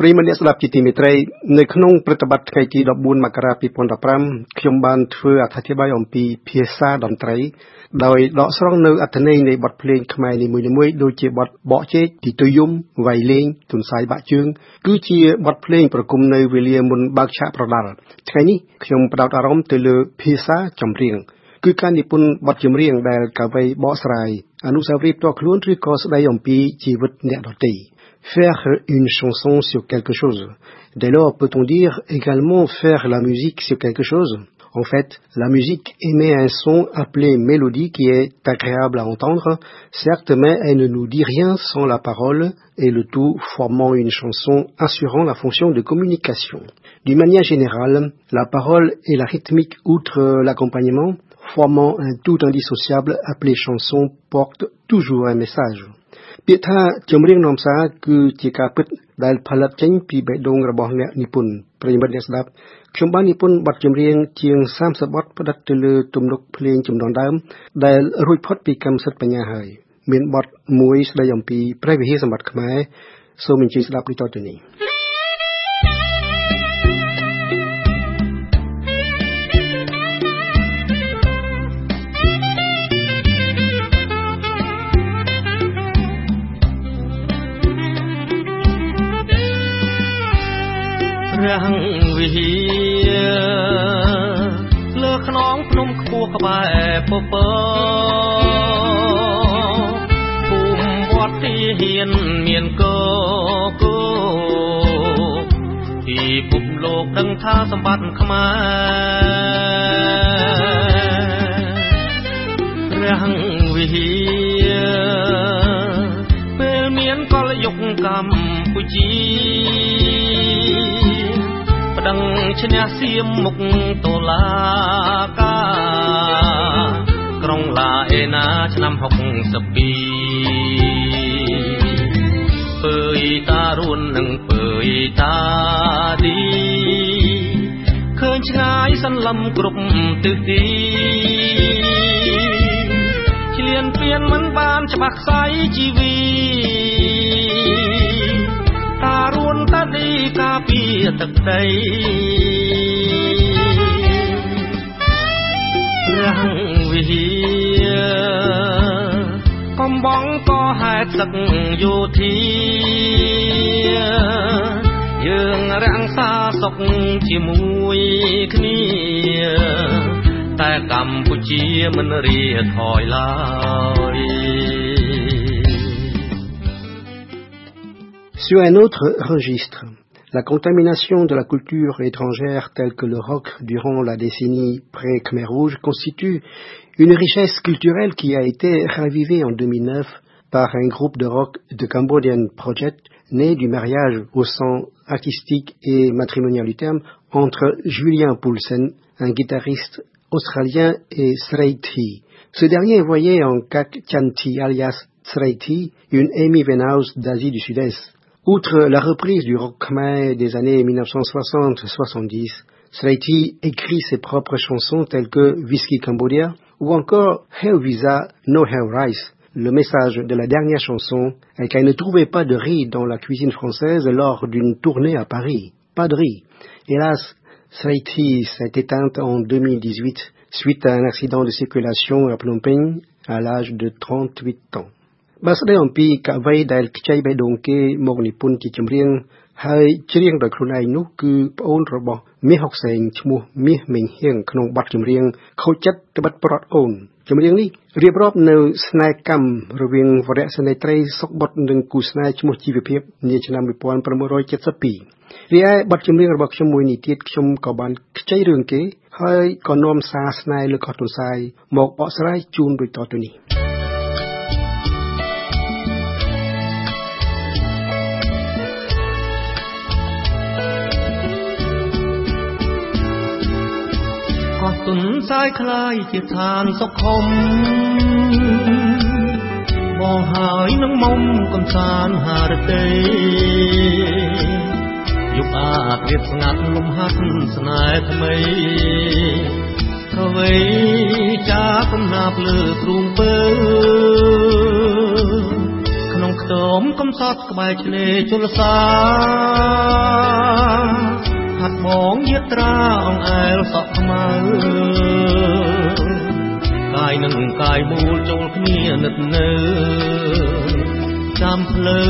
ប្រិមត្តអ្នកស្ដាប់ជាទីមេត្រីនៅក្នុងព្រឹត្តិបត្តិថ្ងៃទី14មករា2015ខ្ញុំបានធ្វើអត្ថាធិប្បាយអំពីភាសាតន្ត្រី ដោយដកស្រង់នៅអត្ថន័យនៃបទភ្លេងខ្មែរនីមួយៗដូចជាបទបកជែកទីទុយំវៃលេងទុនសាយបាក់ជើង គឺជាបទភ្លេងប្រគំនៅវេលាមុនបើកឆាកប្រដាល់ថ្ងៃនេះខ្ញុំផ្ដោតអារម្មណ៍ទៅលើភាសាចម្រៀងគឺការនិពន្ធបទចម្រៀងដែលកវីបកស្រាយអនុស្សាវរីយ៍ផ្ទាល់ខ្លួនឬក៏ស្ដីអំពីជីវិតអ្នកដទៃ faire une chanson sur quelque chose. Dès lors, peut-on dire également faire la musique sur quelque chose? En fait, la musique émet un son appelé mélodie qui est agréable à entendre, certes, mais elle ne nous dit rien sans la parole et le tout formant une chanson assurant la fonction de communication. D'une manière générale, la parole et la rythmique, outre l'accompagnement, formant un tout indissociable appelé chanson, portent toujours un message. ពាក្យថាចម្រៀងនាំសារគឺជាការពិតដែលផលិតចេញពីបេះដូងរបស់អ្នកនិពន្ធប្រិយមិត្តអ្នកស្ដាប់ខ្ញុំបាននិពន្ធបទចម្រៀងជាង30បទផ្ដិតទៅលើទំនុកភ្លេងចំនួនដើម ដែលរួចផុតពីកម្មសិទ្ធិបញ្ញាហើយមានបទមួយស្ដីអំពីព្រះវិហារសម្បត្តិខ្មែរសូមអញ្ជើញស្ដាប់ដូចតទៅនេះ រាំងវិហាលើខ្នងភ្នំខ្ពស់ក្បែរពពភូមិវត្តទីហ៊ានមានកគោពីពុំលោកដឹងថាសម្បត្តិខ្មែរ ឈ្នះសៀមមុខតុលាការ ក្រុងឡាអេណាឆ្នាំ62ពើយតារួននឹងពើយតាឌីឃើញឆ្ងាយសន្លឹមគ្រប់ទិសទីឆ្លៀនពៀនមិនបានច្បាស់ខ្សែជីវី ការពារទឹកដីរាំងវិហាកំបងក៏ហេតុសឹកយោធាយើងរាំងសាសុកជាមួយគ្នាតែកម្ពុជាមិនរៀថយឡើយ Sur un autre registre, la contamination de la culture étrangère telle que le rock durant la décennie pré-Khmer Rouge constitue une richesse culturelle qui a été ravivée en 2009 par un groupe de rock de Cambodian Project né du mariage au sens artistique et matrimonial du terme entre Julien Poulsen, un guitariste australien, et Sreiti. Ce dernier voyait en Kak Chanti alias Sreiti une Amy Winehouse d'Asie du Sud-Est. Outre la reprise du rock khmer des années 1960-70, Sraiti écrit ses propres chansons telles que Whisky Cambodia ou encore Hell Visa, No Hell Rice. Le message de la dernière chanson est qu'elle ne trouvait pas de riz dans la cuisine française lors d'une tournée à Paris. Pas de riz. Hélas, Sraiti s'est éteinte en 2018 suite à un accident de circulation à Phnom Penh à l'âge de 38 ans. បើស្ដីអំពីកវីដែលខ្ចីបេះដូងគេមកនិពន្ធជាចម្រៀងហើយច្រៀងដោយខ្លួនឯងនោះគឺប្អូនរបស់មាសហុកសែងឈ្មោះមាសមេងហៀងក្នុងបទចម្រៀងខូចចិត្តត្បិតប្រត់អូនចម្រៀងនេះរៀបរាប់នៅស្នេហ៍កម្មរវាងវរៈសេនីត្រីសុកបុតនិងគូស្នេហ៍ឈ្មោះជីវភាពនាឆ្នាំ1972រីឯបទចម្រៀងរបស់ខ្ញុំមួយនេះទៀតខ្ញុំក៏បានខ្ចីរឿងគេហើយក៏នាំសារស្នេហ៍លើកោះទុនសាយមកបកស្រាយជូនដូចតទៅនេះោះទុនសាយคลายជាឋានសុខុមមកហើយនឹងមុំកំសាន្តហារតីយប់អាត្រៀបស្ងាត់លំហាត់ស្នេហ៍ថ្មីប្រវេចាកំណាប់លើទ្រូងពើក្នុងខ្ទមកំសត់ក្បែរឆ្នេរជលសា យនឹងកាយមូលចូលគ្នានិតនៅចាំភ្លើ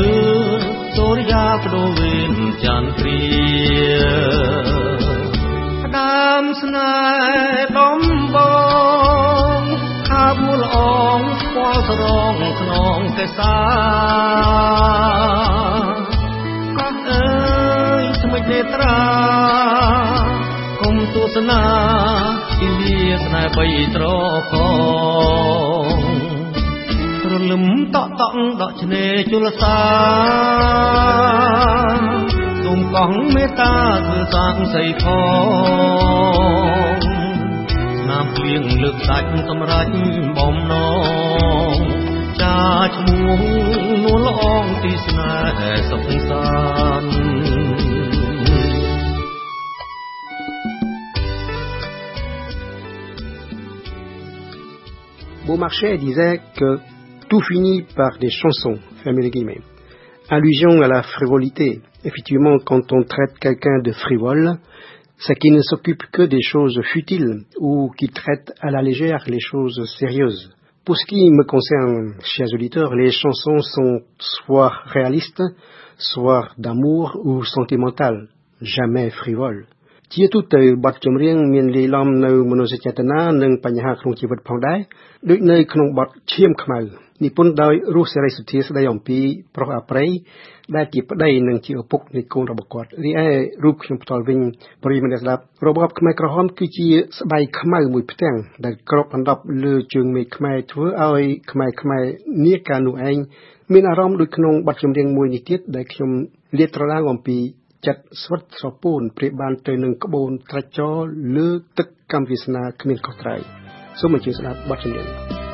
សូរិយាបដូរវេនច័ន្ទ្រាផ្ដើមស្នេហ៍ដំបងខាបមូលអងស្គាល់ស្រងខ្នងកេសាកោះអើយថ្មិច នេត្រាគុំទស្សនាពីលាស្នេហ៍បីត្រកងរលឹមតក់តក់ដកឆ្នេរជលសាទុំកោះមេត្តាធ្វើសាងសីផងណាមភ្លៀងលើកសាច់សម្រាប់បំណងចាឈ្មោះនួលអងទីស្នេហ៍សុខសាន្ត Beaumarchais disait que tout finit par des chansons, guillemets. Allusion à la frivolité. Effectivement, quand on traite quelqu'un de frivole, c'est qu'il ne s'occupe que des choses futiles ou qui traite à la légère les choses sérieuses. Pour ce qui me concerne, chers auditeurs, les chansons sont soit réalistes, soit d'amour ou sentimentales, jamais frivoles. ជាទូទៅបទចម្រៀងមានលាយឡំនៅមនោសញ្ចេតនានិងបញ្ហាក្នុងជីវិតផងដែរដូចនៅក្នុងបទឈាមខ្មៅនិពន្ធដោយរស់សេរីសុធាស្ដីអំពីប្រុសអប្រិយដែលជាប្តីនិងជាឪពុកនៃកូនរបស់គាត់រីឯរូបខ្ញុំផ្ទាល់វិញប្រិយមិត្តស្ដាប់របបខ្មែរក្រហមគឺជាស្បែកខ្មៅមួយផ្ទាំងដែលគ្របអណ្ដប់លើជើងមេឃខ្មែរធ្វើឲ្យខ្មែរខ្មែរនាកាលនោះឯងមានអារម្មណ៍ដូចក្នុងបទចម្រៀងមួយនេះទៀតដែលខ្ញុំលាតត្រដាងអំពី ចិត្តស្វិតស្រពោនប្រៀបបានទៅនឹងក្បូនត្រាច់ចរលើទឹកកម្មវាសនាគ្មានខុសត្រូវសូមអញ្ជើញស្ដាប់បទចម្រៀង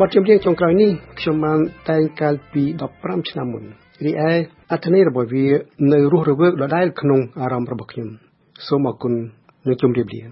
បទចម្រៀងចុងក្រោយនេះខ្ញុំបានតែងកាលពី15ឆ្នាំមុនរីឯអត្ថន័យរបស់វានៅរស់រវើកដដែលក្នុងអារម្មណ៍របស់ខ្ញុំសូមអរគុណនិងជម្រាបលា